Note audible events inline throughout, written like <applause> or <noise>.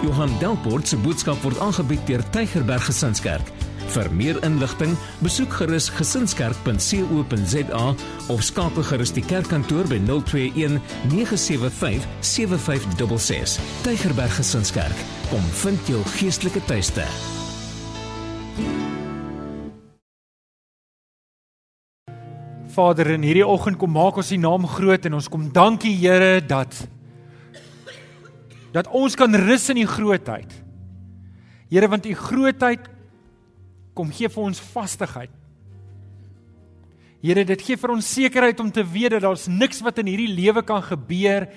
Johan Delport se boodskap word aangebied deur Tygerberg Gesinskerk. Vir meer inligting, besoek gerus gesinskerk.co.za of skakel gerus die kerkkantoor by 021 975 7566. Tygerberg Gesinskerk, kom vind jou geestelike tuiste. Vader, in hierdie oggend kom maak ons U naam groot en ons kom dankie Here dat dat ons kan rus in U grootheid. Here, want U grootheid kom gee vir ons vastigheid. Here, dit gee vir ons sekerheid om te weet dat daar's niks wat in hierdie lewe kan gebeur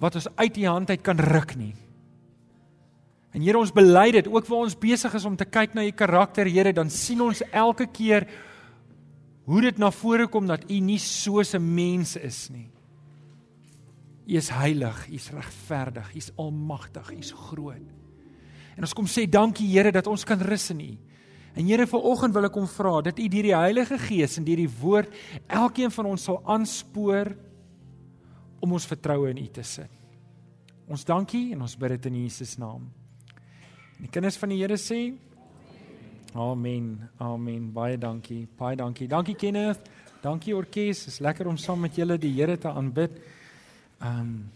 wat ons uit U hand uit kan ruk nie. En Here, ons bely dit ook waar ons besig is om te kyk na U karakter, Here, dan sien ons elke keer hoe dit na vore kom dat U nie soos 'n mens is nie. U is heilig, U is regverdig, U is almagtig, U is groot. En ons kom sê dankie Here dat ons kan rus in U. En Here vanoggend wil ek kom vra dat U deur die Heilige Gees en deur die woord elkeen van ons sal aanspoor om ons vertroue in U te sit. Ons dankie en ons bid dit in Jesus naam. En die kinders van die Here sê Amen. Amen. Baie dankie. Baie dankie. Dankie Kenneth. Dankie orkes. Dit is lekker om saam met julle die Here te aanbid. Ehm um,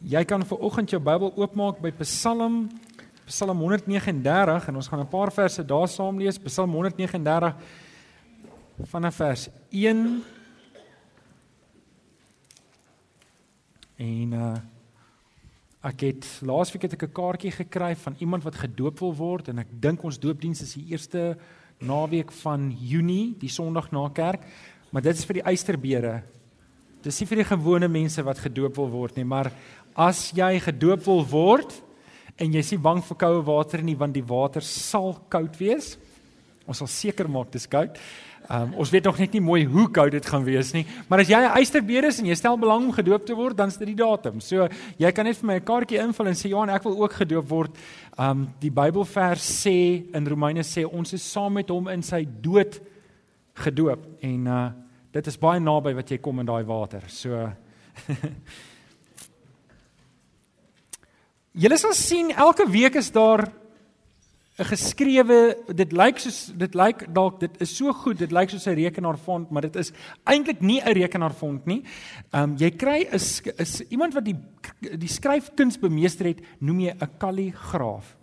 Jy kan vir oggend jou Bybel oopmaak by Psalm Psalm 139 en ons gaan 'n paar verse daar saam lees. Psalm 139 vanaf vers 1 En uh ek het laasweek het ek 'n kaartjie gekry van iemand wat gedoop wil word en ek dink ons doopdiens is die eerste naweek van Junie, die Sondag na kerk, maar dit is vir die eysterbere. Dis nie vir die gewone mense wat gedoop wil word nie, maar as jy gedoop wil word en jy nie bang vir koue water nie want die water sal koud wees. Ons sal seker maak dis koud. Um, ons weet nog net nie mooi hoe koud dit gaan wees nie, maar as jy 'n eysterbeer is en jy stel belang om gedoop te word, dan is dit die datum. So jy kan net vir my 'n kaartjie invul en sê Johan, ek wil ook gedoop word. Um die Bybelvers sê in Romeine sê ons is saam met hom in sy dood gedoop en uh dit is baie naby wat jy kom in daai water. So <laughs> Julle sal sien elke week is daar 'n geskrewe dit lyk soos dit lyk dalk dit is so goed dit lyk soos 'n rekenaarfont maar dit is eintlik nie 'n rekenaarfont nie. Ehm um, jy kry is is iemand wat die die skryfkuns bemeester het noem jy 'n kalligraaf.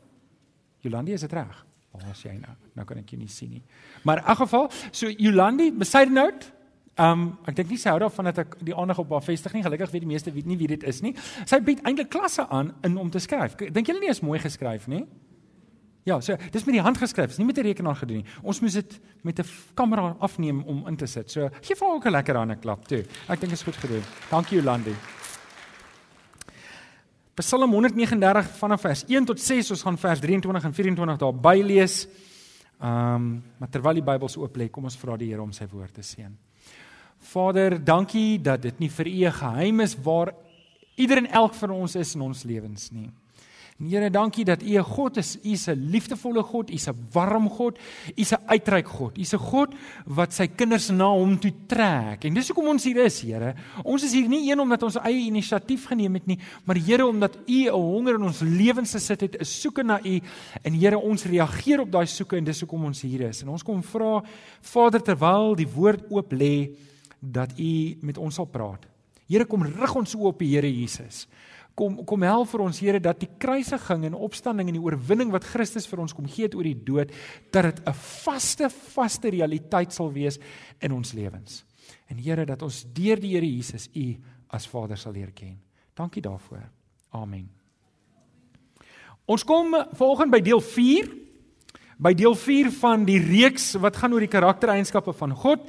Jolandi is dit reg? Waar is jy nou? Nou kan ek jou nie sien nie. Maar in elk geval, so Jolandi, beside note um, ek dink nie sy hou daarvan dat ek die aandag op haar vestig nie. Gelukkig weet die meeste weet nie wie dit is nie. Sy bied eintlik klasse aan in om te skryf. Dink julle nie is mooi geskryf nie? Ja, so dis met die hand geskryf, is nie met 'n rekenaar gedoen nie. Ons moes dit met 'n kamera afneem om in te sit. So gee vir haar ook 'n lekker hande klap toe. Ek dink is goed gedoen. Dankie Jolandi. Psalm 139 vanaf vers 1 tot 6, ons gaan vers 23 en 24 daar bylees. Ehm, um, maar terwyl die Bybels oop lê, kom ons vra die Here om sy woord te seën. Vader, dankie dat dit nie vir U 'n geheim is waar ieder en elk van ons is in ons lewens nie. Here, dankie dat U 'n God is. U is 'n liefdevolle God, U is 'n warm God, U is 'n uitreik God. U is 'n God wat sy kinders na hom toe trek. En dis hoekom ons hier is, Here. Ons is hier nie een omdat ons eie inisiatief geneem het nie, maar Here omdat U 'n honger in ons lewens gesit het, 'n soeke na U. En Here, ons reageer op daai soeke en dis hoekom ons hier is. En ons kom vra, Vader, terwyl die woord oop lê, dat U met ons sal praat. Here, kom rig ons oop op die Here Jesus kom kom help vir ons Here dat die kruisiging en opstanding en die oorwinning wat Christus vir ons kom gee het oor die dood dat dit 'n vaste vaste realiteit sal wees in ons lewens. En Here dat ons deur die Here Jesus U as Vader sal leer ken. Dankie daarvoor. Amen. Ons kom volgende by deel 4 by deel 4 van die reeks wat gaan oor die karaktereienskappe van God.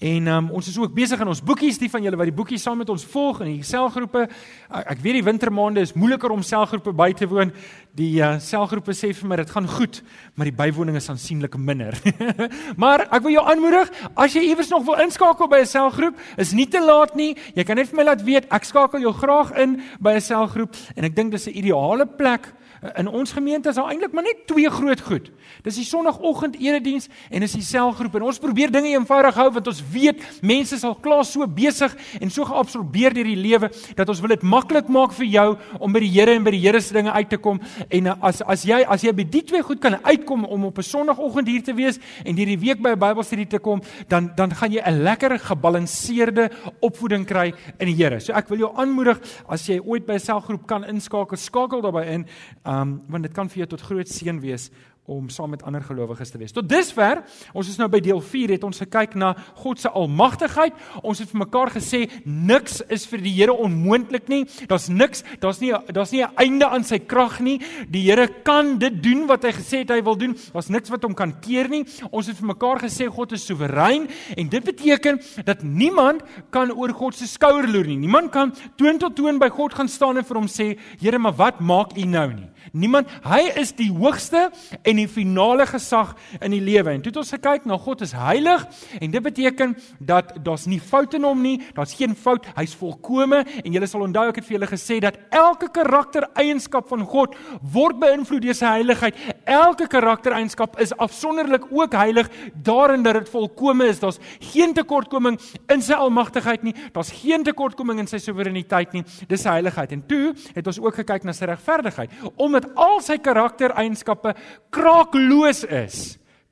En um, ons is ook besig aan ons boekies, die van julle wat die boekies saam met ons volg in die selgroepe. Ek weet die wintermaande is moeiliker om selgroepe by te woon. die uh, selgroepe sê vir my dit gaan goed, maar die bywoning is aansienlik minder. <laughs> maar ek wil jou aanmoedig, as jy iewers nog wil inskakel by 'n selgroep, is nie te laat nie. Jy kan net vir my laat weet, ek skakel jou graag in by 'n selgroep en ek dink dis 'n ideale plek In ons gemeente is daar eintlik maar net twee groot goed. Dis die sonoggend erediens en is die selgroep en ons probeer dinge eenvoudig hou want ons weet mense is al klaar so besig en so geabsorbeer deur die lewe dat ons wil dit maklik maak vir jou om by die Here en by die Here se dinge uit te kom en uh, as as jy as jy by die twee goed kan uitkom om op 'n sonoggend hier te wees en hierdie week by 'n Bybelstudie te kom, dan dan gaan jy 'n lekker gebalanseerde opvoeding kry in die Here. So ek wil jou aanmoedig as jy ooit by 'n selgroep kan inskakel, skakel daarbey in. Want dit kan vir jou tot groot seën wees om saam met ander gelowiges te wees. Tot dusver, ons is nou by deel 4, het ons gekyk na God se almagtigheid. Ons het vir mekaar gesê niks is vir die Here onmoontlik nie. Daar's niks, daar's nie daar's nie 'n einde aan sy krag nie. Die Here kan dit doen wat hy gesê het hy wil doen. Daar's niks wat hom kan keer nie. Ons het vir mekaar gesê God is soewerein en dit beteken dat niemand kan oor God se skouer loer nie. Niemand kan toon tot toon by God gaan staan en vir hom sê, Here, maar wat maak U nou nie? Niemand, hy is die hoogste en die finale gesag in die lewe. En toe het ons gekyk na God is heilig en dit beteken dat daar's nie foute in hom nie, daar's geen fout, hy's volkome en jy sal onthou ek het vir julle gesê dat elke karaktereienskap van God word beïnvloed deur sy heiligheid. Elke karaktereienskap is afsonderlik ook heilig daarin dat dit volkome is. Daar's geen tekortkoming in sy almagtigheid nie, daar's geen tekortkoming in sy soewereiniteit nie. Dis sy heiligheid. En toe het ons ook gekyk na sy regverdigheid. Omdat al sy karaktereienskappe kraakloos is,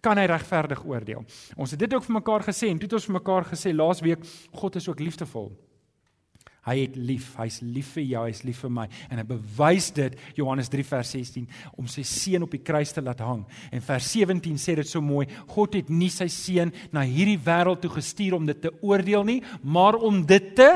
kan hy regverdig oordeel. Ons het dit ook vir mekaar gesê en toe het ons vir mekaar gesê laasweek God is ook liefdevol. Hy het lief, hy's lief vir jou, hy's lief vir my en hy bewys dit Johannes 3 vers 16 om sy seun op die kruis te laat hang. En vers 17 sê dit so mooi, God het nie sy seun na hierdie wêreld toe gestuur om dit te oordeel nie, maar om dit te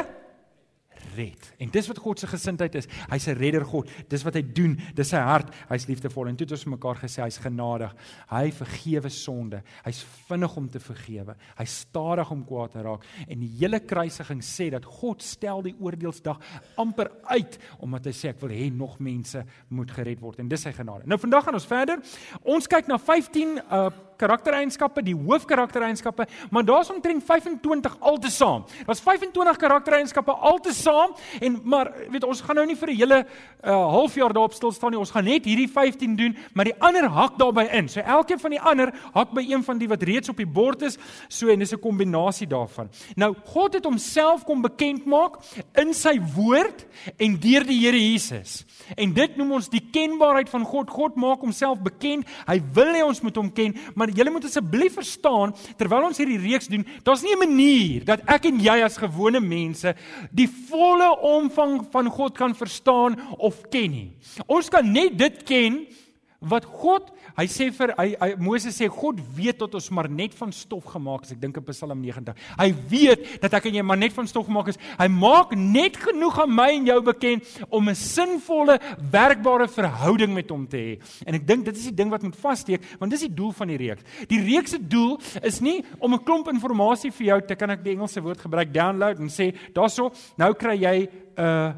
red. En dis wat God se gesindheid is. Hy's 'n redder God. Dis wat hy doen. Dis sy hart. Hy's liefdevol. En toe het ons mekaar gesê hy's genadig. Hy vergewe sonde. Hy's vinnig om te vergewe. Hy's stadig om kwaad te raak. En die hele kruisiging sê dat God stel die oordeelsdag amper uit omdat hy sê ek wil hê nog mense moet gered word. En dis sy genade. Nou vandag gaan ons verder. Ons kyk na 15 uh karaktereienskappe, die hoofkaraktereienskappe, maar daar's omtrent 25 altesaam. Daar's 25 karaktereienskappe altesaam en maar weet ons gaan nou nie vir 'n hele uh, halfjaar daarop stil staan nie. Ons gaan net hierdie 15 doen, maar die ander hak daarbey in. So elkeen van die ander hak by een van die wat reeds op die bord is. So en dis 'n kombinasie daarvan. Nou God het homself kom bekend maak in sy woord en deur die Here Jesus. En dit noem ons die kenbaarheid van God. God maak homself bekend. Hy wil hê ons moet hom ken, maar julle moet asseblief verstaan terwyl ons hierdie reeks doen, daar's nie 'n manier dat ek en jy as gewone mense die volle omvang van God kan verstaan of ken nie. Ons kan net dit ken wat God, hy sê vir hy, hy Moses sê God weet tot ons maar net van stof gemaak is. Ek dink in Psalm 90. Hy weet dat ek en jy maar net van stof gemaak is. Hy maak net genoeg aan my en jou bekend om 'n sinvolle, werkbare verhouding met hom te hê. En ek dink dit is die ding wat moet vassteek, want dis die doel van die reeks. Die reeks se doel is nie om 'n klomp inligting vir jou te kan ek die Engelse woord gebruik download en sê daaroor nou kry jy 'n uh,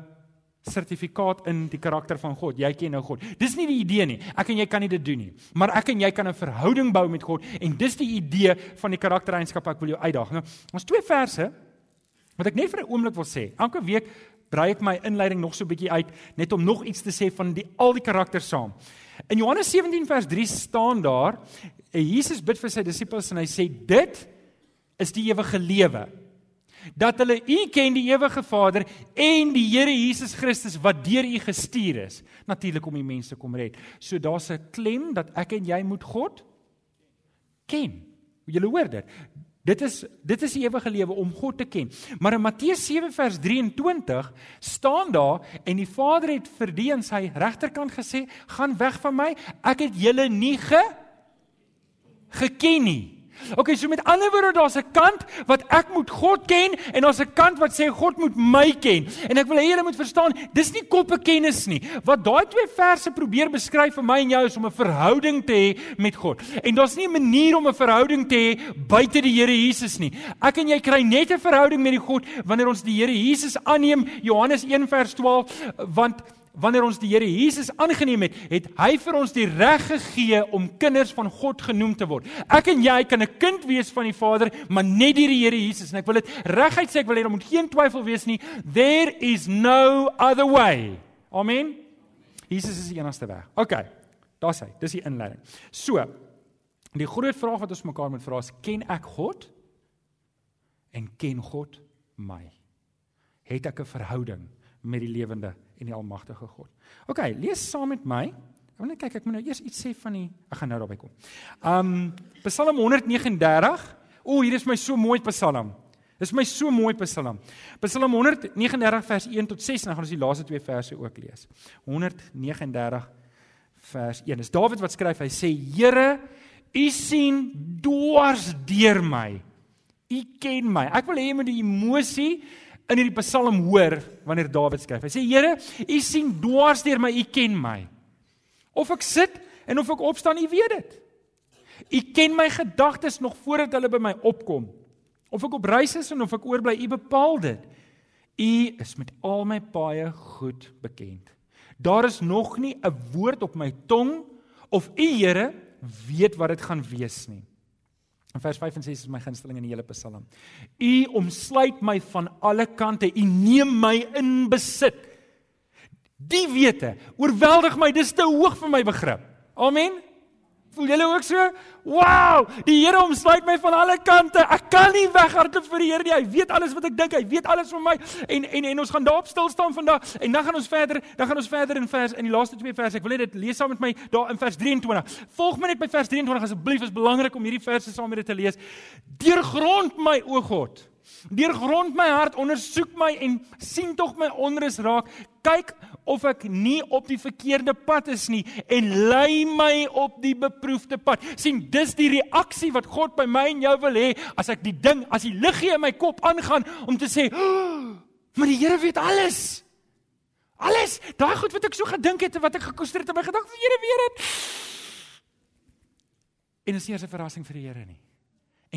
sertifikaat in die karakter van God. Jy ken nou God. Dis nie die idee nie. Ek en jy kan nie dit doen nie. Maar ek en jy kan 'n verhouding bou met God en dis die idee van die karaktereienskappe ek wil jou uitdaag. Nou, ons twee verse wat ek net vir 'n oomblik wil sê. Elke week brei ek my inleiding nog so 'n bietjie uit net om nog iets te sê van die al die karakters saam. In Johannes 17 vers 3 staan daar, Jesus bid vir sy disippels en hy sê dit is die ewige lewe dat hulle U ken die ewige Vader en die Here Jesus Christus wat deur U gestuur is natuurlik om die mense kom red. So daar's 'n klem dat ek en jy moet God ken. Julle hoor dit. Dit is dit is die ewige lewe om God te ken. Maar in Matteus 7 vers 23 staan daar en die Vader het vir die aan sy regterkant gesê: "Gaan weg van my. Ek het julle nie ge geken nie." Okay, so met ander woorde daar's 'n kant wat ek moet God ken en daar's 'n kant wat sê God moet my ken. En ek wil hê julle moet verstaan, dis nie koppe kennis nie. Wat daai twee verse probeer beskryf vir my en jou is om 'n verhouding te hê met God. En daar's nie 'n manier om 'n verhouding te hê buite die Here Jesus nie. Ek en jy kry net 'n verhouding met die God wanneer ons die Here Jesus aanneem, Johannes 1 vers 12, want wanneer ons die Here Jesus aangeneem het, het hy vir ons die reg gegee om kinders van God genoem te word. Ek en jy kan 'n kind wees van die Vader, maar net deur die Here Jesus. En ek wil dit reguit sê, ek wil hê daar moet geen twyfel wees nie. There is no other way. Amen. Jesus is die enigste weg. OK. Daar's hy. Dis die inleiding. So, die groot vraag wat ons mekaar moet vra is: ken ek God? En ken God my? Het ek 'n verhouding met die lewende en die almagtige God. OK, lees saam met my. Ek wil net kyk, ek moet nou eers iets sê van die ek gaan nou daarby kom. Um Psalm 139. O, hier is my so mooi Psalm. Dis my so mooi Psalm. Psalm 139 vers 1 tot 6 en dan gaan ons die laaste twee verse ook lees. 139 vers 1. Dis Dawid wat skryf. Hy sê: "Here, U sien dwars deur my. U ken my." Ek wil hê jy moet die emosie in hierdie Psalm hoor wanneer Dawid skryf. Hy sê: "Here, U sien dwars deur my, U ken my. Of ek sit en of ek opstaan, U weet dit. U ken my gedagtes nog voordat hulle by my opkom. Of ek op reis is en of ek oorbly, U bepaal dit. U is met al my paaie goed bekend. Daar is nog nie 'n woord op my tong of U Here weet wat dit gaan wees nie." In vers 5 en 6 is my gunsteling in die hele Psalm. U omsluit my van alle kante. U neem my in besit. Die wete oorweldig my. Dis te hoog vir my begrip. Amen. Voel julle ook so? Wow! Die Here omsluit my van alle kante. Ek kan nie weghardloop vir die Here nie. Hy weet alles wat ek dink. Hy weet alles van my. En en en ons gaan daarop stil staan vandag. En dan gaan ons verder. Dan gaan ons verder in vers in die laaste twee verse. Ek wil net dit lees saam met my daar in vers 23. Volg my net by vers 23 asseblief. Dit is belangrik om hierdie verse saam met dit te lees. Deurgrond my o God. Deurgrond my hart, ondersoek my en sien tog my onrus raak. Kyk of ek nie op die verkeerde pad is nie en lei my op die beproefde pad. sien dis die reaksie wat God by my en jou wil hê as ek die ding, as die liggie in my kop aangaan om te sê, oh, "Maar die Here weet alles." Alles, daai goed wat ek so gedink het en wat ek gekoester het in my gedagte, die Here weet dit. En dit is nie 'n verrassing vir die Here nie.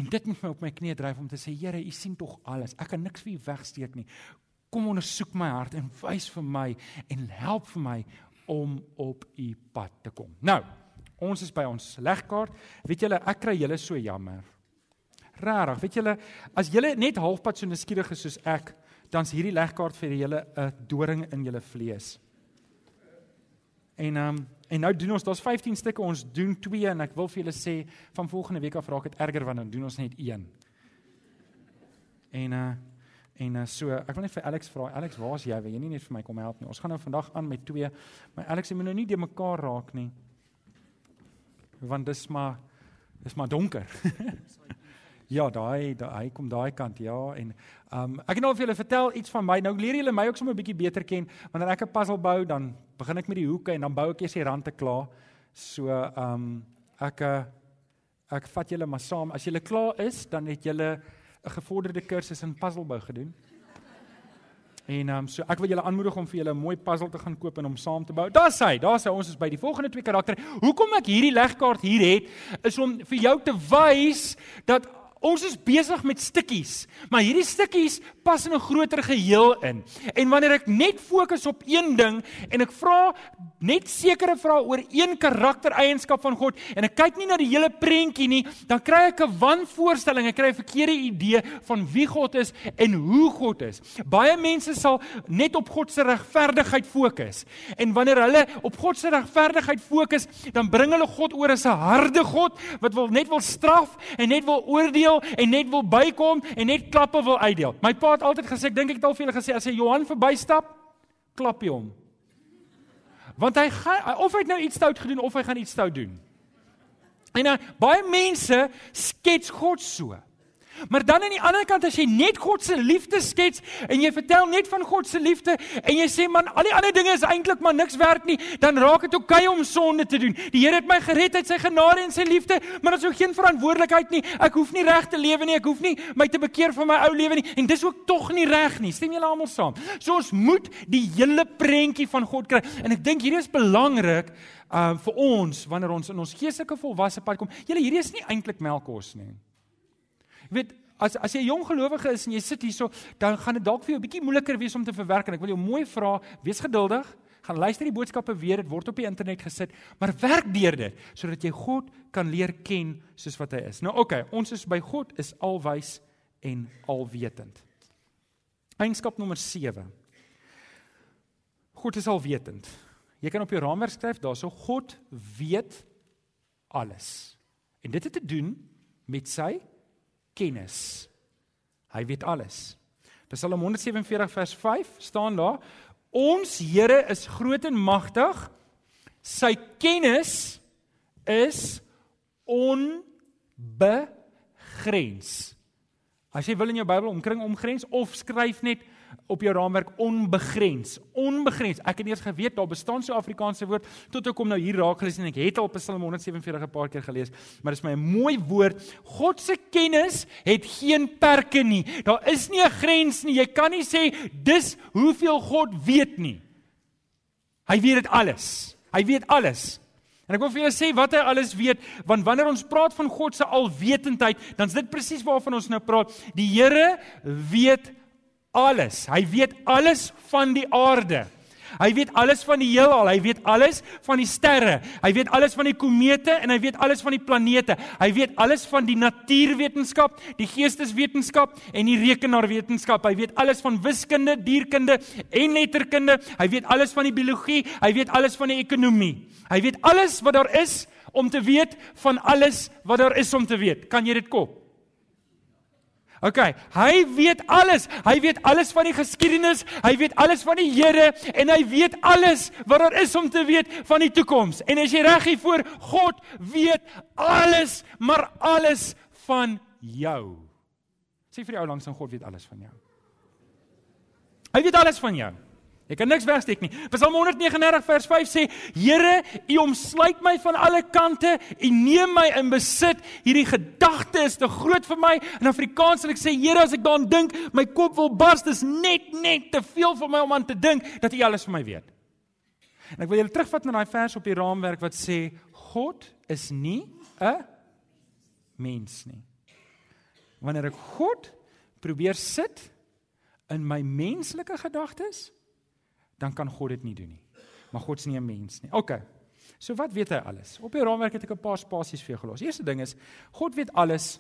En dit moet my op my knieë dryf om te sê Here, U sien tog alles. Ek kan niks vir U wegsteek nie. Kom ondersoek my hart en wys vir my en help vir my om op U pad te kom. Nou, ons is by ons legkaart. Weet julle, ek kry julle so jammer. Rarig, weet julle, as julle net halfpad so nuuskierig is soos ek, dan's hierdie legkaart vir julle 'n doring in julle vlees. En ehm um, En nou doen ons, daar's 15 stukke, ons doen 2 en ek wil vir julle sê van volgende week af raak dit erger want dan doen ons net 1. En uh en uh, so, ek wil net vir Alex vra, Alex, waar's jy? Wil jy nie net vir my kom help nie? Ons gaan nou vandag aan met 2. Maar Alex, jy moet nou nie de mekaar raak nie. Want dis maar dis maar donker. <laughs> Ja, daai daai kom daai kant ja en ehm um, ek het nou vir julle vertel iets van my. Nou leer julle my ook sommer 'n bietjie beter ken. Wanneer ek 'n puzzle bou, dan begin ek met die hoeke en dan bou ek eers die rande klaar. So ehm um, ek eh, ek vat julle maar saam. As julle klaar is, dan het julle 'n gevorderde kursus in puzzlebou gedoen. En um, so ek wil julle aanmoedig om vir julle 'n mooi puzzle te gaan koop en om saam te bou. Daar's hy, daar's hy. Ons is by die volgende twee karakters. Hoekom ek hierdie legkaart hier het, is om vir jou te wys dat Ons is besig met stukkies, maar hierdie stukkies pas in 'n groter geheel in. En wanneer ek net fokus op een ding en ek vra net sekere vrae oor een karaktereienskap van God en ek kyk nie na die hele prentjie nie, dan kry ek 'n wanvoorstelling, ek kry 'n verkeerde idee van wie God is en hoe God is. Baie mense sal net op God se regverdigheid fokus. En wanneer hulle op God se regverdigheid fokus, dan bring hulle God oor as 'n harde God wat wil net wil straf en net wil oordeel uitdeel en net wil bykom en net klappe wil uitdeel. My pa het altyd gesê, ek dink ek het al vir julle gesê as hy Johan verbystap, klap hy hom. Want hy gaan of hy het nou iets stout gedoen of hy gaan iets stout doen. En nou baie mense skets God so. Maar dan aan die ander kant as jy net God se liefde skets en jy vertel net van God se liefde en jy sê man al die ander dinge is eintlik maar niks werd nie, dan raak dit oukei om sonde te doen. Die Here het my gered uit sy genade en sy liefde, maar daar is ook geen verantwoordelikheid nie. Ek hoef nie reg te lewe nie, ek hoef nie my te bekeer van my ou lewe nie en dis ook tog nie reg nie. Stem julle almal saam? So ons moet die hele prentjie van God kry en ek dink hierdie is belangrik uh vir ons wanneer ons in ons geestelike volwasse pad kom. Julle hierdie is nie eintlik melkkos nie. Jy weet, as as jy 'n jong gelowige is en jy sit hierso, dan gaan dit dalk vir jou 'n bietjie moeiliker wees om te verwerk en ek wil jou mooi vra, wees geduldig. gaan luister die boodskappe weer, dit word op die internet gesit, maar werk deur dit sodat jy God kan leer ken soos wat hy is. Nou oké, okay, ons is by God is alwys en alwetend. Eienskap nommer 7. God is alwetend. Jy kan op jou raamwerk skryf daarso God weet alles. En dit het te doen met sy kennis. Hy weet alles. Psalm 147 vers 5 staan daar: Ons Here is groot en magtig. Sy kennis is onbegrens. As jy wil in jou Bybel omkring omgrens of skryf net op jou raamwerk onbegrens. Onbegrens. Ek het eers geweet daar bestaan so Afrikaanse woord tot ek kom nou hier raak gelees en ek het al Psalm 147 'n paar keer gelees, maar dit is my 'n mooi woord. God se kennis het geen perke nie. Daar is nie 'n grens nie. Jy kan nie sê dis hoeveel God weet nie. Hy weet dit alles. Hy weet alles. En ek wil vir julle sê wat hy alles weet, want wanneer ons praat van God se alwetendheid, dan is dit presies waarvan ons nou praat. Die Here weet alles. Hy weet alles van die aarde. Hy weet alles van die heelal, hy weet alles van die sterre. Hy weet alles van die komete en hy weet alles van die planete. Hy weet alles van die natuurwetenskap, die geesteswetenskap en die rekenaarwetenskap. Hy weet alles van wiskunde, dierkunde en letterkunde. Hy weet alles van die biologie, hy weet alles van die ekonomie. Hy weet alles wat daar is om te weet van alles wat daar is om te weet. Kan jy dit kop? OK, hy weet alles. Hy weet alles van die geskiedenis, hy weet alles van die Here en hy weet alles wat daar is om te weet van die toekoms. En as jy reg hier voor God weet alles, maar alles van jou. Sê vir die ou langs aan God weet alles van jou. Hy weet alles van jou. Jy kan niks wegsteek nie. Psalm 139 vers 5 sê: Here, U omsluit my van alle kante, U neem my in besit. Hierdie gedagte is te groot vir my. In Afrikaans sal ek sê: Here, as ek daaraan dink, my kop wil bars. Dis net net te veel vir my om aan te dink dat U alles van my weet. En ek wil julle terugvat na daai vers op die raamwerk wat sê: God is nie 'n mens nie. Wanneer ek God probeer sit in my menslike gedagtes, dan kan God dit nie doen nie. Maar God is nie 'n mens nie. OK. So wat weet hy alles? Op die raamwerk het ek 'n paar spasies vir jou gelos. Eerste ding is God weet alles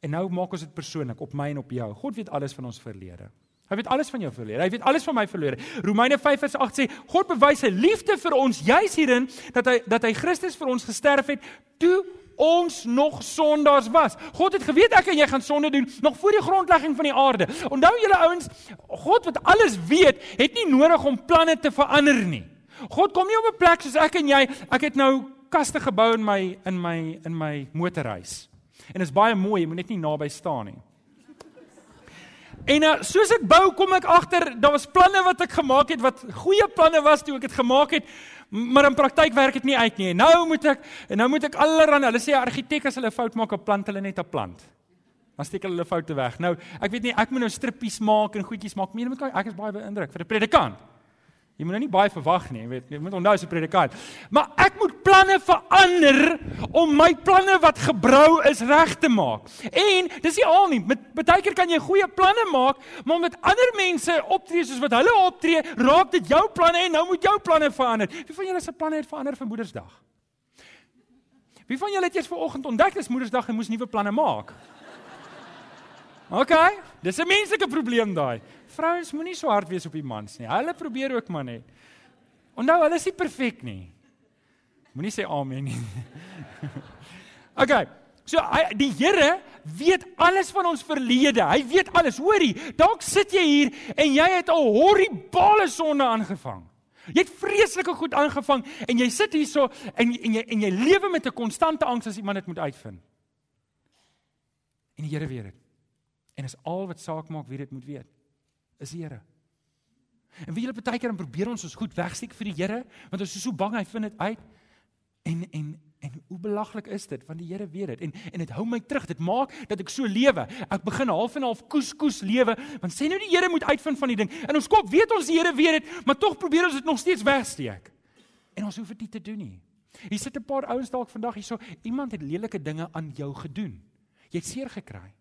en nou maak ons dit persoonlik op my en op jou. God weet alles van ons verlede. Hy weet alles van jou verlede. Hy weet alles van my verlede. Romeine 5:8 sê God bewys sy liefde vir ons juis hierin dat hy dat hy Christus vir ons gesterf het toe ons nog sondaars was. God het geweet ek en jy gaan sonde doen nog voor die grondlegging van die aarde. Onthou julle ouens, God wat alles weet, het nie nodig om planne te verander nie. God kom nie op 'n plek soos ek en jy, ek het nou kaste gebou in my in my in my motorhuis. En dit is baie mooi, jy moet net nie naby staan nie. En uh, soos ek bou, kom ek agter daar was planne wat ek gemaak het wat goeie planne was toe ek dit gemaak het, maar in praktyk werk dit nie uit nie. Nou moet ek en nou moet ek allerhande, hulle sê argitek as hulle 'n fout maak, 'n plant hulle net 'n plant. Dan steek hulle hulle foute weg. Nou, ek weet nie, ek moet nou strippies maak en goedjies maak. Meen moet ek is baie beïndruk vir 'n predikant. Jy moet nou nie baie verwag nie, jy weet, jy moet onthou as 'n predikant. Maar ek moet planne verander om my planne wat gebrou is reg te maak. En dis nie al nie. Met baie keer kan jy goeie planne maak, maar met ander mense optree soos wat hulle optree, raak dit jou planne en nou moet jou planne verander. Wie van julle se planne het verander vir Moedersdag? Wie van julle het eers vanoggend ontdek dis Moedersdag en moes nuwe planne maak? OK, dis 'n menslike probleem daai. Vrouens moenie so hard wees op die mans nie. Hulle probeer ook maar net. Onthou, hulle is nie perfek nie. Moenie sê amen nie. <laughs> OK. So hy, die Here weet alles van ons verlede. Hy weet alles. Hoorie, dalk sit jy hier en jy het 'n horribale sonde aangevang. Jy het vreeslike goed aangevang en jy sit hierso en en jy en jy lewe met 'n konstante angs as iemand dit moet uitvind. En die Here weet dit. En is al wat saak maak wie dit moet weet. Is die Here. En wie julle baie keer dan probeer ons ons goed wegsteek vir die Here, want ons is so bang hy vind dit uit. En en en hoe belaglik is dit want die Here weet dit en en dit hou my terug. Dit maak dat ek so lewe. Ek begin half en half koes koes lewe, want sê nou die Here moet uitvind van die ding. In ons kop weet ons die Here weet dit, maar tog probeer ons dit nog steeds wegsteek. En ons hoef dit nie te doen nie. Hier sit 'n paar ouens dalk vandag hierso. Iemand het lelike dinge aan jou gedoen. Jy het seer gekry.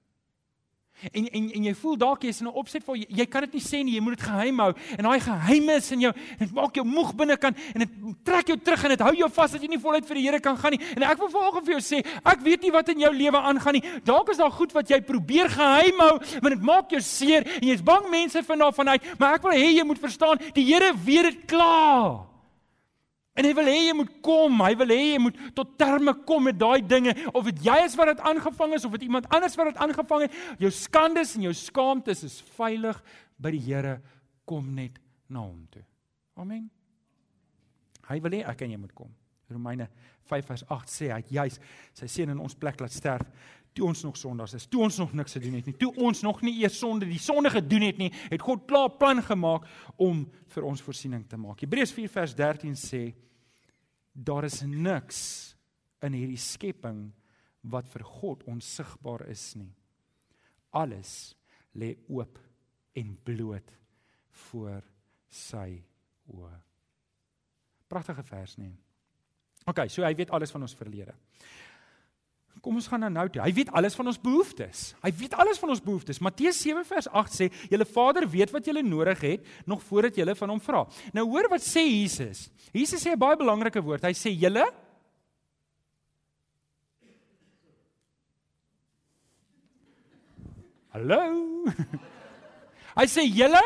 En en en jy voel dalk jy's in 'n opset waar jy, jy kan dit nie sê nie, jy moet dit geheim hou. En daai geheim is in jou, dit maak jou moeg binnekant en dit trek jou terug en dit hou jou vas dat jy nie voluit vir die Here kan gaan nie. En ek wil vanoggend vir jou sê, ek weet nie wat in jou lewe aangaan nie. Dalk is daar goed wat jy probeer geheim hou, want dit maak jou seer en jy's bang mense vind daarvan uit, maar ek wil hê jy moet verstaan, die Here weet dit klaar. En hy wil hê jy moet kom, hy wil hê jy moet tot terme kom met daai dinge of dit jy is wat dit aangevang is of dit iemand anders wat dit aangevang het. Jou skandes en jou skaamtes is veilig by die Here. Kom net na hom toe. Amen. Hy wil hê ek en jy moet kom. Romeine 5 vers 8 sê hy juis sy seun in ons plek laat sterf toe ons nog sondaars is, toe ons nog niks gedoen het nie, toe ons nog nie eers sonde die sonde gedoen het nie, het God klaar plan gemaak om vir ons voorsiening te maak. Hebreërs 4 vers 13 sê daar is niks in hierdie skepping wat vir God onsigbaar is nie. Alles lê oop en bloot voor sy oë. Pragtige vers nie. OK, so hy weet alles van ons verlede. Kom ons gaan nou nou toe. Hy weet alles van ons behoeftes. Hy weet alles van ons behoeftes. Matteus 7 vers 8 sê: "Julle Vader weet wat julle nodig het nog voordat julle van hom vra." Nou hoor wat sê Jesus. Jesus sê 'n baie belangrike woord. Hy sê: "Julle Hallo. <laughs> Hy sê: "Julle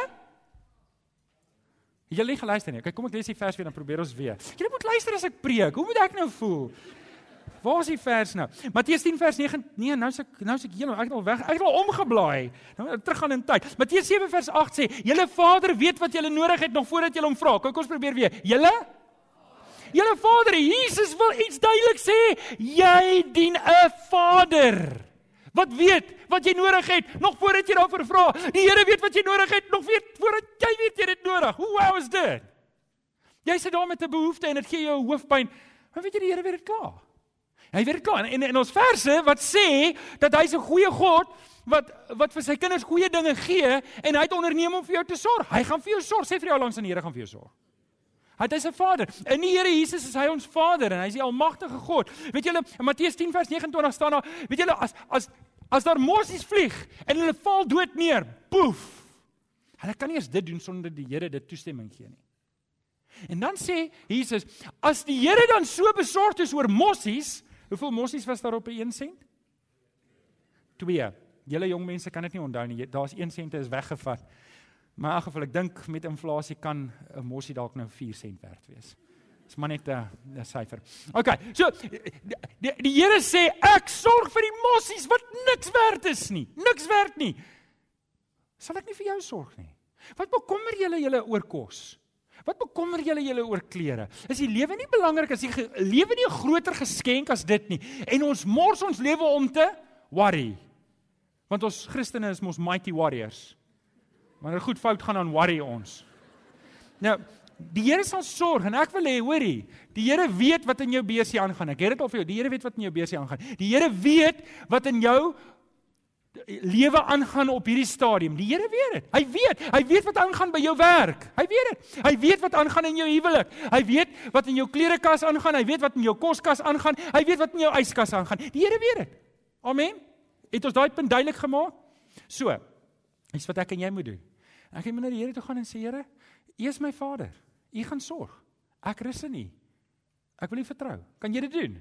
Julle geluister nie. Kyk, kom ek lees die vers weer dan probeer ons weer. Julle moet luister as ek preek. Hoe moet ek nou voel? Waar is die vers nou? Matteus 10 vers 9. Nee, nou se nou se ek heel ek het al weg. Ek het al omgeblaai. Nou terug gaan in tyd. Matteus 7 vers 8 sê: "Julle Vader weet wat julle nodig het nog voordat julle hom vra." Kyk, ons probeer weer. Julle Julle Vader, Jesus wil iets duidelik sê. Jy dien 'n Vader. Wat weet wat jy nodig het nog voordat jy daarvoor vra. Die Here weet wat jy nodig het nog weet voordat jy weet jy dit nodig. Hoe wow is dit? Jy sit daar met 'n behoefte en dit gee jou hoofpyn. Maar weet jy die Here weet dit klaar. Hy weet dit klaar. En in ons verse wat sê dat hy's 'n goeie God wat wat vir sy kinders goeie dinge gee en hy het onderneem om vir jou te sorg. Hy gaan vir jou sorg. Sê vir jou langs aan die Here gaan vir jou sorg. Hy is 'n Vader. In die Here Jesus is hy ons Vader en hy is die almagtige God. Weet julle, in Matteus 10 vers 29 staan daar, weet julle as as as daar mossies vlieg en hulle val dood neer, poef. Hulle kan nie eens dit doen sonder die Here dit toestemming gee nie. En dan sê Jesus, as die Here dan so besorgd is oor mossies, Hoeveel mossies was daar op 'n 1 sent? 2. Julle jong mense kan dit nie onthou nie. Daar's 1 sent is weggevat. Maar in geval ek dink met inflasie kan 'n mossie dalk nou 4 sent werd wees. Dis maar net 'n syfer. OK. So die, die Here sê ek sorg vir die mossies wat niks werd is nie. Niks werd nie. Sal ek nie vir jou sorg nie? Wat bekommer julle julle oor kos? Wat bekommer julle julle oor klere? Is die lewe nie belangrik as die lewe nie 'n groter geskenk as dit nie? En ons mors ons lewe om te worry. Want ons Christene is mos mighty warriors. Wanneer goed fout gaan dan worry ons. Nou, die Here sal sorg en ek wil hê, hoorie, die Here weet wat in jou besie aangaan. Ek het dit al vir jou. Die Here weet wat in jou besie aangaan. Die Here weet wat in jou lewe aangaan op hierdie stadium. Die Here weet dit. Hy weet. Hy weet wat aangaan by jou werk. Hy weet dit. Hy weet wat aangaan in jou huwelik. Hy weet wat in jou klerekas aangaan. Hy weet wat in jou koskas aangaan. Hy weet wat in jou yskas aangaan. Die Here weet dit. Amen. Het ons daai punt duidelik gemaak? So. Dis wat ek en jy moet doen. Ek moet na die Here toe gaan en sê Here, U is my Vader. U gaan sorg. Ek rus in U. Ek wil U vertrou. Kan jy dit doen?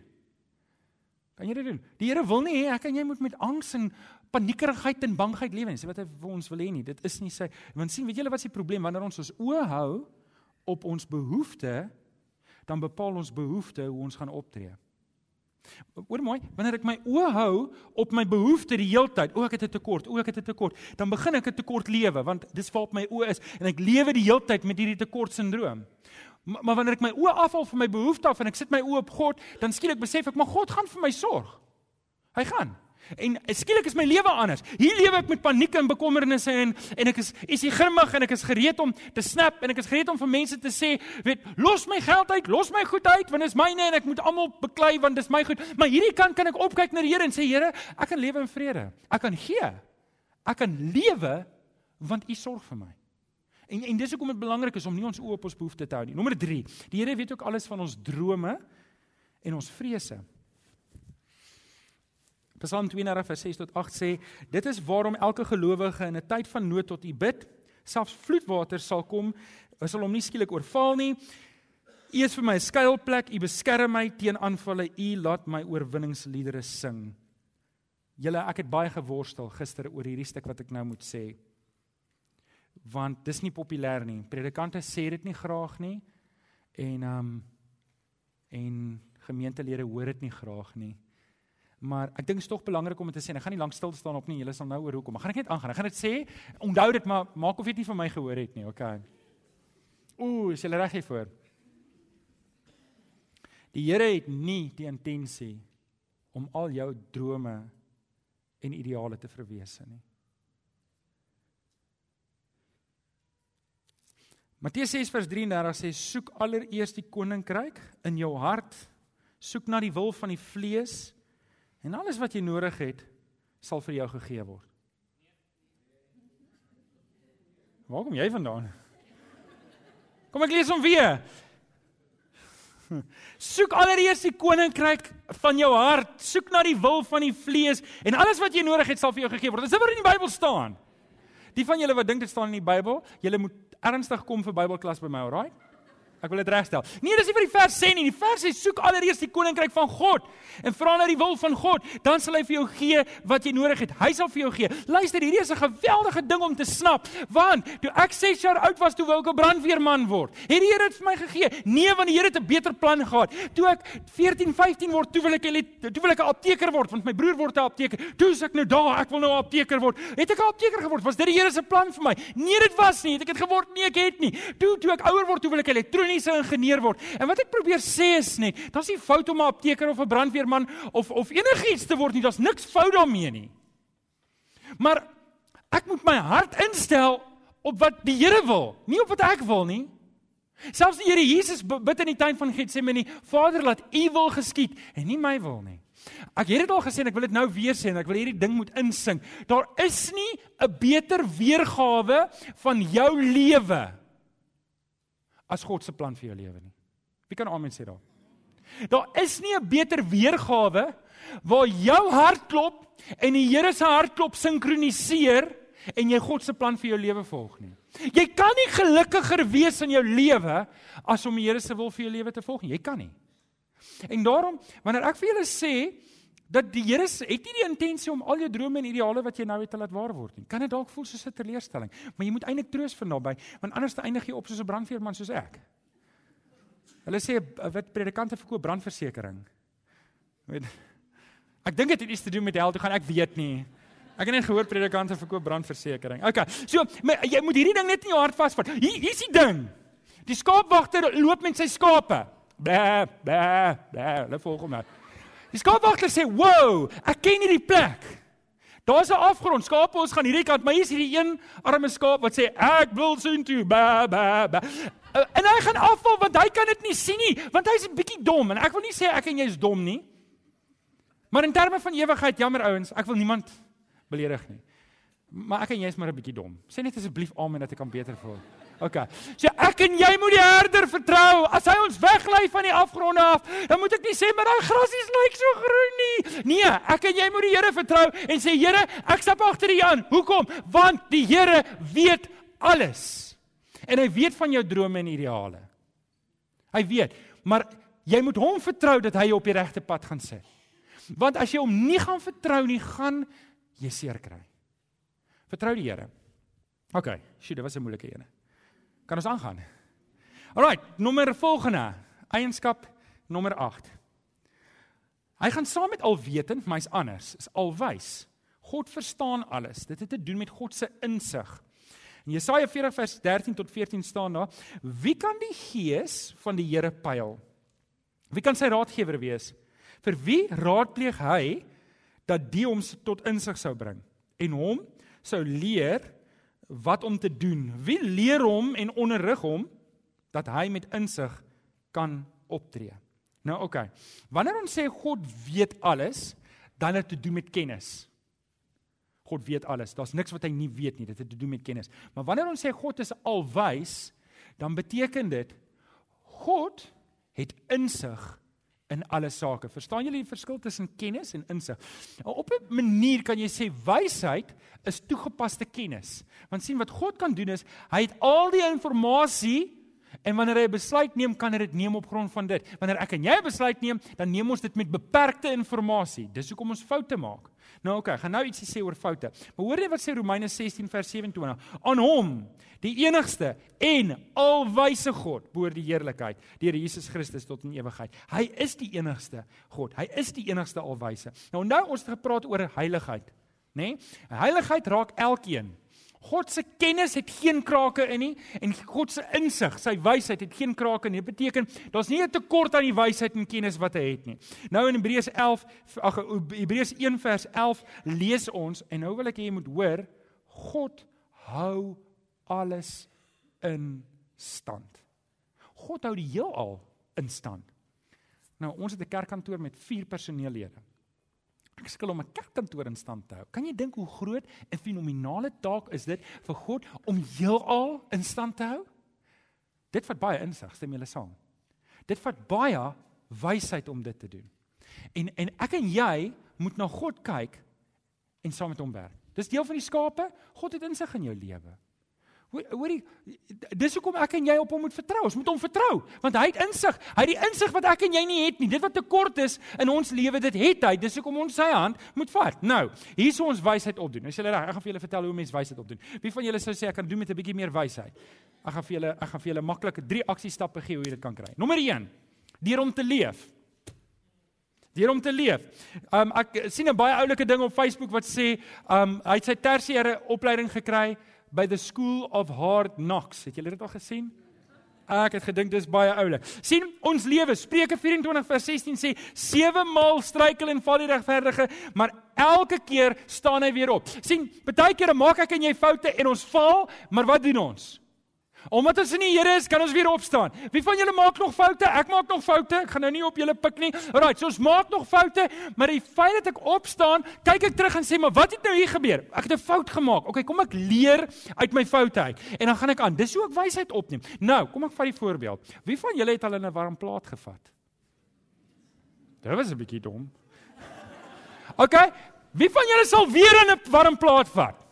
Kan jy dit doen? Die Here wil nie hê ek en jy moet met angs en paniekerigheid en bangheid lewe nie. Sê wat hy vir ons wil hê nie. Dit is nie sy want sien, weet julle wat is die probleem wanneer ons ons oë hou op ons behoeftes, dan bepaal ons behoeftes hoe ons gaan optree. Hoor mooi, wanneer ek my oë hou op my behoeftes die heeltyd, o ek het 'n tekort, o ek het 'n tekort, dan begin ek 'n tekort lewe want dis waar op my oë is en ek lewe die heeltyd met hierdie tekort sindroom. Maar, maar wanneer ek my oë afhaal van my behoeftes af en ek sit my oë op God, dan skielik besef ek maar God gaan vir my sorg. Hy gaan. En skielik is my lewe anders. Hier lewe ek met paniek en bekommernisse en en ek is is hier grimmig en ek is gereed om te snap en ek is gereed om vir mense te sê, weet, los my geld uit, los my goed uit want dit is myne en ek moet almal beklei want dit is my goed. Maar hierdie kant kan ek opkyk na die Here en sê, Here, ek kan lewe in vrede. Ek kan gee. Ek kan lewe want U sorg vir my. En en dis hoekom dit belangrik is om nie ons oë op ons behoeftes te hou nie. Nommer 3. Die Here weet ook alles van ons drome en ons vrese. Psalm 32 vers 6 tot 8 sê: "Dit is waarom elke gelowige in 'n tyd van nood tot U bid, selfs vloedwater sal kom, sal hom nie skielik oorval nie. U is vir my 'n skuilplek, U beskerm my teen aanvalle, U laat my oorwinningsliedere sing." Julle, ek het baie geworstel gister oor hierdie stuk wat ek nou moet sê. Want dis nie populêr nie. Predikante sê dit nie graag nie. En ehm um, en gemeentelede hoor dit nie graag nie. Maar ek dink dit is tog belangrik om dit te sê. Ek gaan nie lank stil staan op nie. Julle sal nou oor hoekom. Ek gaan net aangaan. Ek gaan dit sê. Onthou dit maar maak of jy dit nie van my gehoor het nie. Okay. Ooh, is jy reg hiervoor? Die Here het nie die intensie om al jou drome en ideale te verwees nie. Matteus 6:33 sê soek allereers die koninkryk in jou hart. Soek na die wil van die vlees En alles wat jy nodig het, sal vir jou gegee word. Waar kom jy vandaan? Kom ek lees hom weer. Soek allereers die koninkryk van jou hart, soek na die wil van die vlees en alles wat jy nodig het sal vir jou gegee word. Dis wat in die Bybel staan. Die van julle wat dink dit staan in die Bybel, julle moet ernstig kom vir Bybelklas by my, alraai? Ek wil dit regstel. Nee, dis nie vir die vers sê nie. Die vers sê soek allereers die koninkryk van God en vra na die wil van God, dan sal hy vir jou gee wat jy nodig het. Hy sal vir jou gee. Luister, hierdie is 'n geweldige ding om te snap, want toe ek 6 jaar oud was, toe wou ek 'n brandweerman word. Het die Here dit vir my gegee? Nee, want die Here het 'n beter plan gehad. Toe ek 14, 15 word, toe wil ek toe wil ek 'n apteker word, want my broer word 'n apteker. Toe sê ek nou daar, ek wil nou 'n apteker word. Het ek 'n apteker geword? Was dit die Here se plan vir my? Nee, dit was nie. Het ek het geword? Nee, ek het nie. Toe toe ek ouer word, toe wil ek elektronika elektroniese ingenieur word. En wat ek probeer sê is net, daar's nie fout om 'n apteker of 'n brandweerman of of enigiets te word nie. Daar's niks fout daarmee nie. Maar ek moet my hart instel op wat die Here wil, nie op wat ek wil nie. Selfs die Here Jesus bid in die tuin van Getsemane, Vader, laat U wil geskied en nie my wil nie. Ek het dit al gesê en ek wil dit nou weer sê en ek wil hierdie ding moet insink. Daar is nie 'n beter weergawe van jou lewe as God se plan vir jou lewe nie. Wie kan amen sê daar? Daar is nie 'n beter weergawe waar jou hart klop en die Here se hartklop sinkroniseer en jy God se plan vir jou lewe volg nie. Jy kan nie gelukkiger wees in jou lewe as om die Here se wil vir jou lewe te volg nie. Jy kan nie. En daarom wanneer ek vir julle sê dat die Here het nie die intensie om al jou drome en ideale wat jy nou het te laat waar word nie. Kan dit dalk voel soos 'n teleurstelling, maar jy moet eintlik troos vind daarbey, want anders dan eindig jy op soos 'n brandweerman soos ek. Hulle sê 'n wit predikante verkoop brandversekering. Weet Ek dink dit het iets te doen met hel toe gaan ek weet nie. Ek het net gehoor predikante verkoop brandversekering. OK. So my, jy moet hierdie ding net in jou hart vasvat. Hier hier's die ding. Die skaapwagter loop met sy skape. Bæ bæ bæ. Hulle volg hom nou. Die skaapwagter sê, "Wow, ek ken hierdie plek." Daar's 'n afgrond. Skape ons gaan hierdie kant, maar hier's hierdie een arme skaap wat sê, "Ek wil sien toe." Ba ba ba. Uh, en hy gaan afval want hy kan dit nie sien nie, want hy's 'n bietjie dom en ek wil nie sê ek en jy is dom nie. Maar in terme van ewigheid, jammer ouens, ek wil niemand beledig nie. Maar ek en jy is maar 'n bietjie dom. Sê net asseblief amen dat ek kan beter voel. OK. So ek en jy moet die herder vertrou. As hy ons weglei van die afgronde af, dan moet ek nie sê maar daai grasies lyk so groen nie. Nee, ek en jy moet die Here vertrou en sê Here, ek stap agter U aan. Hoekom? Want die Here weet alles. En hy weet van jou drome en ideale. Hy weet, maar jy moet hom vertrou dat hy jou op die regte pad gaan sit. Want as jy hom nie gaan vertrou nie, gaan jy seer kry. Vertrou die Here. OK, sjoe, dit was 'n moeilike een. Kan ons aangaan? Alrite, nommer volgende. Eienskap nommer 8. Hy gaan saam met alwetend, maar hy's anders. Is alwys. God verstaan alles. Dit het te doen met God se insig. In Jesaja 40 vers 13 tot 14 staan daar: Wie kan die gees van die Here pyl? Wie kan sy raadgewer wees? Vir wie raadpleeg hy dat die hom tot insig sou bring en hom sou leer wat om te doen. Wie leer hom en onderrig hom dat hy met insig kan optree. Nou oké. Okay. Wanneer ons sê God weet alles, dan het dit te doen met kennis. God weet alles. Daar's niks wat hy nie weet nie. Dit het te doen met kennis. Maar wanneer ons sê God is alwys, dan beteken dit God het insig in alle sake. Verstaan julle die verskil tussen kennis en insig? Op 'n manier kan jy sê wysheid is toegepaste kennis. Want sien wat God kan doen is hy het al die inligting en wanneer hy 'n besluit neem, kan hy dit neem op grond van dit. Wanneer ek en jy 'n besluit neem, dan neem ons dit met beperkte inligting. Dis hoekom ons foute maak. Nou oké, okay, gaan nou ietsie sê oor foute. Maar hoor jy wat sê Romeine 16 vers 27? Aan hom Die enigste en alwyse God behoort die heerlikheid deur Jesus Christus tot in ewigheid. Hy is die enigste God. Hy is die enigste alwyse. Nou nou ons het gepraat oor heiligheid, nê? Nee? Heiligheid raak elkeen. God se kennis het geen krake in nie en God se insig, sy wysheid het geen krake nie. Dit beteken daar's nie 'n tekort aan die wysheid en kennis wat hy het nie. Nou in Hebreërs 11, ag Hebreërs 1 vers 11 lees ons en nou wil ek hê jy moet hoor God hou alles in stand. God hou die heelal in stand. Nou ons het 'n kerkkantoor met 4 personeellede. Ek skil om 'n kerkkantoor in stand te hou. Kan jy dink hoe groot en fenominale taak is dit vir God om heelal in stand te hou? Dit vat baie insig, stem julle saam. Dit vat baie wysheid om dit te doen. En en ek en jy moet na God kyk en saam met hom werk. Dis deel van die skape. God het insig in jou lewe. Hoorie, dis hoekom ek en jy op hom moet vertrou. Ons moet hom vertrou, want hy het insig. Hy het die insig wat ek en jy nie het nie. Dit wat tekort is in ons lewe, dit het hy. Dis hoekom ons sy hand moet vat. Nou, hier is ons wysheid opdoen. As julle reg, ek gaan vir julle vertel hoe mense wysheid opdoen. Wie van julle sou sê ek kan doen met 'n bietjie meer wysheid? Ek gaan vir julle ek gaan vir julle maklike drie aksiestappe gee hoe jy dit kan kry. Nommer 1: Deur om te leef. Deur om te leef. Um ek sien 'n baie oulike ding op Facebook wat sê um hy het sy tersiêre opleiding gekry by the School of Hard Knocks. Het julle dit al gesien? Ek het gedink dis baie oulik. sien ons lewe Spreuke 24 vers 16 sê sewe maal struikel en val die regverdige, maar elke keer staan hy weer op. sien baie kere maak ek en jy foute en ons val, maar wat doen ons? Omdat ons in die Here is, kan ons weer opstaan. Wie van julle maak nog foute? Ek maak nog foute. Ek gaan nou nie op julle pik nie. Alraai, so ons maak nog foute, maar die feit dat ek opstaan, kyk ek terug en sê, "Maar wat het nou hier gebeur? Ek het 'n fout gemaak." Okay, kom ek leer uit my foute uit. En dan gaan ek aan. Dis hoe ek wysheid opneem. Nou, kom ek vat die voorbeeld. Wie van julle het al in 'n warm plaas gevat? Dit was 'n bietjie dom. Okay, wie van julle sal weer in 'n warm plaas vat?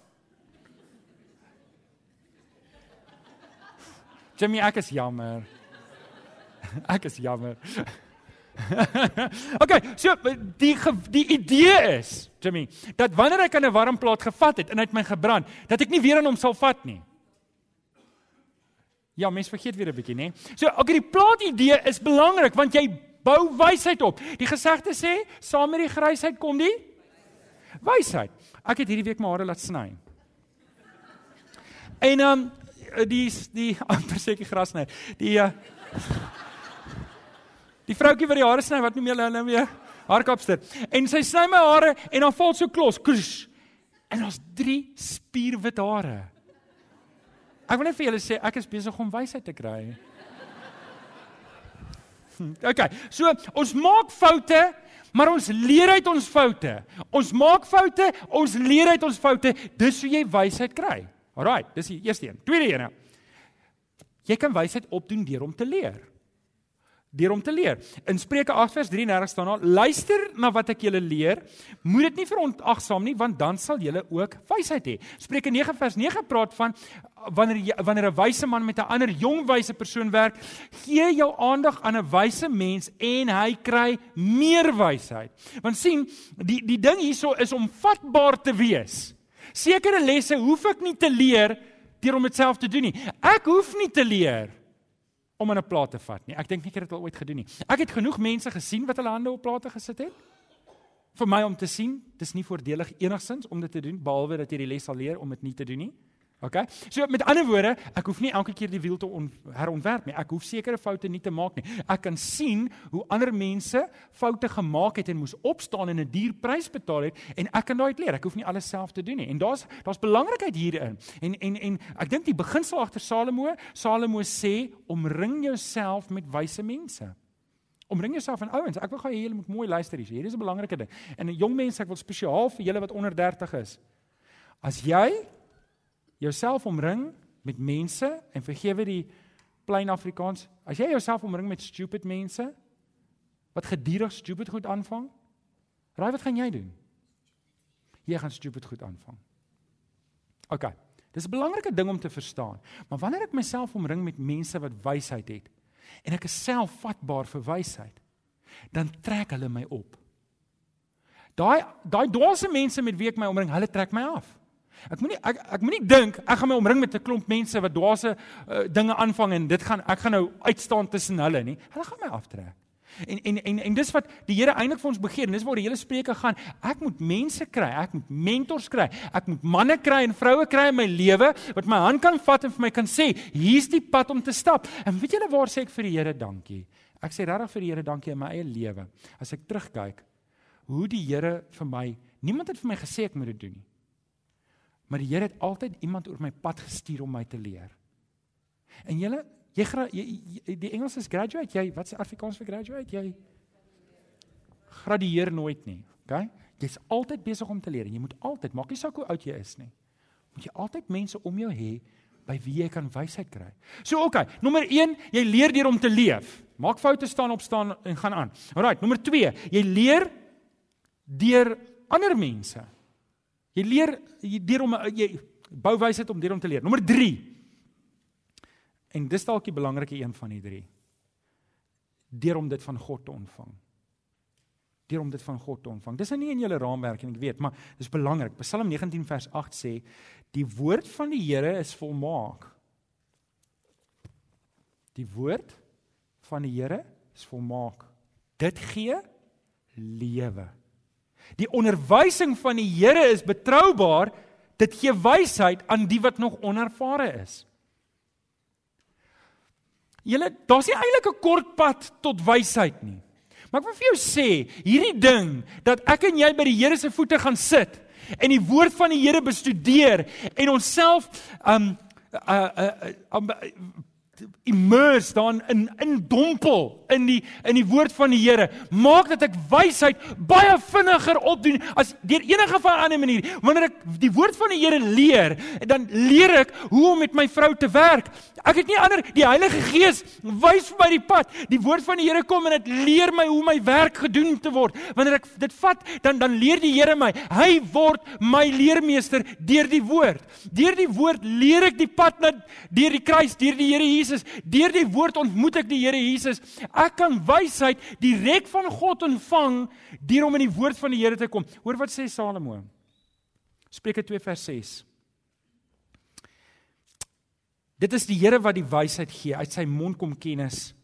Jimmy, ek is jammer. <laughs> Ek is jammer. <laughs> okay, so die die idee is, Jimmy, dat wanneer ek aan 'n warm plaas gevat het en uit my gebrand, dat ek nie weer aan hom sal vat nie. Ja, mens vergeet weer 'n bietjie, nê? So, okay, die plaas idee is belangrik want jy bou wysheid op. Die gesegde sê, saam met die grysheid kom die wysheid. Ek het hierdie week my hare laat sny. En ehm um, die die <laughs> amper seker gras sny. Die uh, Die vroutjie wat die hare sny, wat noem jy hulle nou weer? Haarkapster. En sy sny my hare en dan val so klos. Krush. En ons drie spierwit hare. Ek wil net vir julle sê ek is besig om wysheid te kry. Okay. So ons maak foute, maar ons leer uit ons foute. Ons maak foute, ons leer uit ons foute. Dis hoe jy wysheid kry. Alraai, dis die eerste een. Tweede een. Jy kan wysheid opdoen deur om te leer. Deur om te leer. In Spreuke 8 vers 33 staan daar: "Luister na wat ek julle leer. Moet dit nie verontagsaam nie, want dan sal julle ook wysheid hê." Spreuke 9 vers 9 praat van wanneer jy, wanneer 'n wyse man met 'n ander jong wyse persoon werk, gee jou aandag aan 'n wyse mens en hy kry meer wysheid. Want sien, die die ding hierso is om vatbaar te wees. Sekere lesse hoef ek nie te leer deur om dit self te doen nie. Ek hoef nie te leer om 'n plaat te vat nie. Ek dink nie ek het dit al ooit gedoen nie. Ek het genoeg mense gesien wat hulle hande op plate gesit het. Vir my om te sien, dis nie voordelig enigsins om dit te doen behalwe dat jy die les sal leer om dit nie te doen nie. OK. So met ander woorde, ek hoef nie elke keer die wiel te herontwerp nie. Ek hoef sekere foute nie te maak nie. Ek kan sien hoe ander mense foute gemaak het en moes opstaan en 'n duur prys betaal het en ek kan daai leer. Ek hoef nie alles self te doen nie. En daar's daar's belangrikheid hierin. En en en ek dink die beginsel agter Salomo, Salomo sê omring jouself met wyse mense. Omring jouself van ouens. Ek wil gou hê julle moet mooi luister hier. Hierdie is 'n belangrike ding. En jong mense, ek wil spesiaal vir julle wat onder 30 is. As jy jouself omring met mense en vergewe die plain Afrikaans. As jy jouself omring met stupid mense, wat gedurig stupid goed aanvang? Raai wat gaan jy doen? Jy gaan stupid goed aanvang. OK. Dis 'n belangrike ding om te verstaan. Maar wanneer ek myself omring met mense wat wysheid het en ek is self vatbaar vir wysheid, dan trek hulle my op. Daai daai dwaase mense met wie ek my omring, hulle trek my af. Ek moenie ek ek moenie dink ek gaan my omring met 'n klomp mense wat dwaase uh, dinge aanvang en dit gaan ek gaan nou uitstaan tussen hulle nie. Hulle gaan my aftrek. En en en en dis wat die Here eintlik vir ons begeer. Dis waar die hele spreuke gaan. Ek moet mense kry, ek moet mentors kry. Ek moet manne kry en vroue kry in my lewe wat my hand kan vat en vir my kan sê, hier's die pad om te stap. En weet julle waar sê ek vir die Here dankie? Ek sê regtig vir die Here dankie in my eie lewe. As ek terugkyk hoe die Here vir my, niemand het vir my gesê ek moet dit doen nie. Maar die Here het altyd iemand oor my pad gestuur om my te leer. En julle Jy, jy, jy die Engels is graduate, jy wat is Afrikaans vir graduate? Jy gradueer nooit nie. Okay? Jy's altyd besig om te leer en jy moet altyd, maak nie saak hoe oud jy is nie. Moet jy altyd mense om jou hê by wie jy kan wysheid kry. So okay, nommer 1, jy leer deur om te leef. Maak foute staan op staan en gaan aan. Alraai, nommer 2, jy leer deur ander mense. Jy leer deur om jy bou wysheid om deur om te leer. Nommer En dis dalk die belangrike een van die drie. Deur om dit van God te ontvang. Deur om dit van God te ontvang. Dis nou nie in julle raamwerk en ek weet, maar dis belangrik. Psalm 19 vers 8 sê: "Die woord van die Here is volmaak." Die woord van die Here is volmaak. Dit gee lewe. Die onderwysing van die Here is betroubaar. Dit gee wysheid aan die wat nog onervare is. Julle, daar's nie eintlik 'n kort pad tot wysheid nie. Maar ek wil vir jou sê, hierdie ding dat ek en jy by die Here se voete gaan sit en die woord van die Here bestudeer en onsself um uh uh, uh um, immerse dan in in dompel in die in die woord van die Here maak dat ek wysheid baie vinniger opdoen as deur enige van 'n ander manier. Wanneer ek die woord van die Here leer dan leer ek hoe om met my vrou te werk. Ek het nie ander die Heilige Gees wys vir my die pad. Die woord van die Here kom en dit leer my hoe my werk gedoen te word. Wanneer ek dit vat dan dan leer die Here my. Hy word my leermeester deur die woord. Deur die woord leer ek die pad na deur die kruis deur die Here Jesus. Deur die woord ontmoet ek die Here Jesus. Ek kan wysheid direk van God ontvang deur om in die woord van die Here te kom. Hoor wat sê Salomo. Spreuke 2 vers 6. Dit is die Here wat die wysheid gee. Uit sy mond kom kennis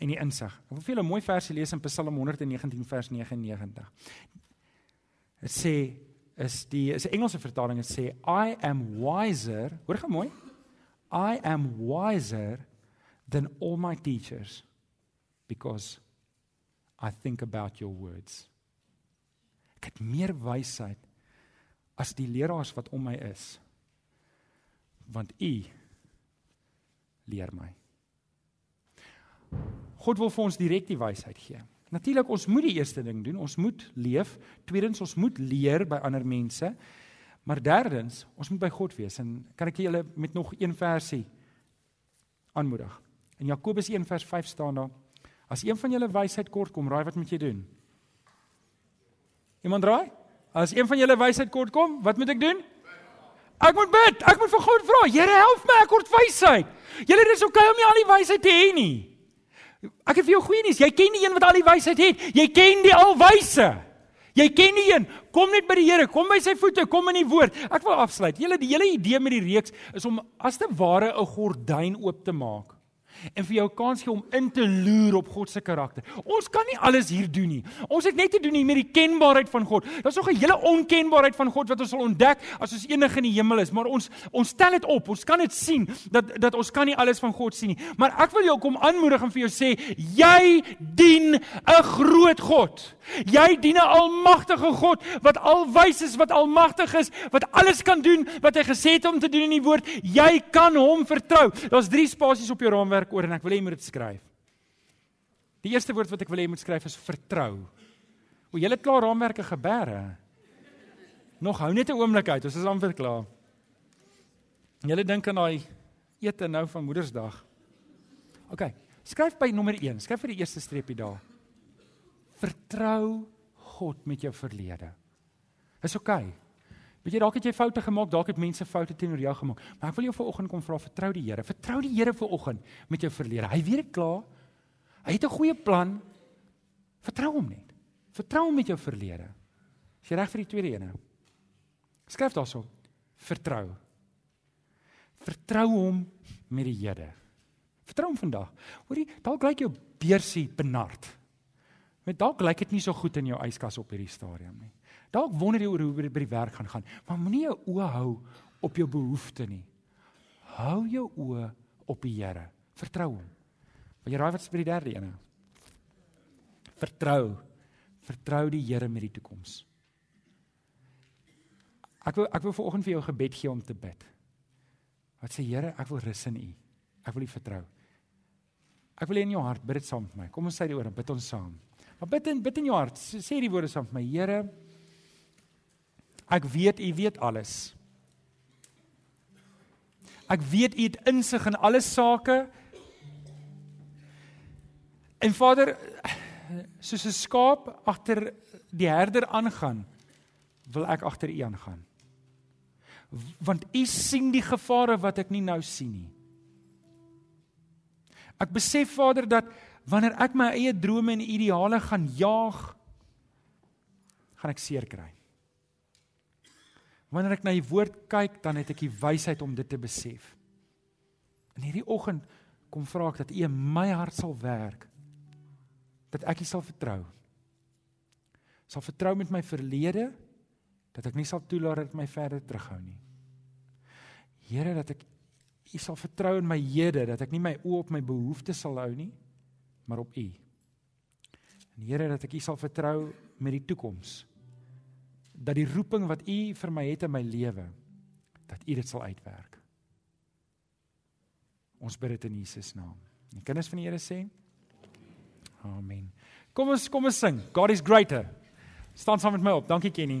en die insig. Ek wil vir julle 'n mooi versie lees in Psalm 119 vers 99. Dit sê is die is 'n Engelse vertaling dit sê I am wiser. Hoor gou mooi. I am wiser than all my teachers because I think about your words. Ek het meer wysheid as die leraars wat om my is. Want u leer my. God wil vir ons direk die wysheid gee. Natuurlik ons moet die eerste ding doen, ons moet leef. Tweedens ons moet leer by ander mense. Maar derdens, ons moet by God wees en kan ek julle met nog een versie aanmoedig. In Jakobus 1 vers 5 staan daar: As een van julle wysheid kort kom, raai wat moet jy doen? Iemand raai? As een van julle wysheid kort kom, wat moet ek doen? Ek moet bid. Ek moet vir God vra, Here, help my, ek kort wysheid. Julle dis okay om nie al die wysheid te hê nie. Ek het vir jou goeie nuus. Jy ken die een wat al die wysheid het. Jy ken die alwyse. Jy ken die een. Kom net by die Here, kom by sy voete, kom in die woord. Ek wil afsluit. Julle die hele idee met die reeks is om as te ware 'n gordyn oop te maak en vir jou kans gee om in te loer op God se karakter. Ons kan nie alles hier doen nie. Ons het net te doen hier met die kenbaarheid van God. Daar's nog 'n hele onkenbaarheid van God wat ons sal ontdek as ons enige in die hemel is, maar ons ons stel dit op. Ons kan dit sien dat dat ons kan nie alles van God sien nie. Maar ek wil jou kom aanmoedig en vir jou sê, jy dien 'n groot God. Jy dien 'n almagtige God wat alwys is, wat almagtig is, wat alles kan doen wat hy gesê het om te doen in die woord. Jy kan hom vertrou. Daar's 3 spasies op jou raamwerk oor en ek wil hê jy moet dit skryf. Die eerste woord wat ek wil hê jy moet skryf is vertrou. O, jy het klaar raamwerke geberre. Nog hou net 'n oomblik uit, ons is amper klaar. Julle dink aan daai ete nou van Moedersdag. OK. Skryf by nommer 1. Skryf vir die eerste streepie daar. Vertrou God met jou verlede. Is oukei. Weet jy dalk het jy foute gemaak, dalk het mense foute teenoor jou gemaak, maar ek wil jou vanoggend kom vra, vertrou die Here. Vertrou die Here vanoggend met jou verlede. Hy weet dit klaar. Hy het 'n goeie plan. Vertrou hom net. Vertrou hom met jou verlede. Is jy reg vir die tweede ene? Skryf daarso. Vertrou. Vertrou hom met die Here. Vertrou hom vandag. Hoorie, dalk lyk jou beursie benard. Met dalk lyk dit nie so goed in jou yskas op hierdie stadium nie. Dalk wonder jy oor hoe dit by die werk gaan gaan, maar moenie jou oë hou op jou behoeftes nie. Hou jou oë op die Here. Vertrou hom. Wil jy raai wat vir die derde ene? Vertrou. Vertrou die Here met die toekoms. Ek wil ek wil vanoggend vir jou gebed gee om te bid. Wat sê Here, ek wil rus in U. Ek wil U vertrou. Ek wil in jou hart bid dit saam met my. Kom ons sê dit oor bid ons saam. Maar bid in bid in jou hart. Sê die woorde saam met my. Here, Ek weet u weet alles. Ek weet u het insig in alle sake. En Vader, soos 'n skaap agter die herder aangaan, wil ek agter u aangaan. Want u sien die gevare wat ek nie nou sien nie. Ek besef Vader dat wanneer ek my eie drome en ideale gaan jaag, gaan ek seer kry. Wanneer ek na die woord kyk, dan het ek die wysheid om dit te besef. In hierdie oggend kom vra ek dat U in my hart sal werk. Dat ek U sal vertrou. Sal vertrou met my verlede dat ek nie sal toelaat dat my verder terughou nie. Here dat ek U sal vertrou in my hede dat ek nie my oë op my behoeftes sal hou nie, maar op U. En Here dat ek U sal vertrou met die toekoms dat die roeping wat U vir my het in my lewe dat U dit sal uitwerk. Ons bid dit in Jesus naam. Die kinders van die Here sê Amen. Kom ons kom ons sing. God is greater. Staan saam met my op. Dankie Kenny.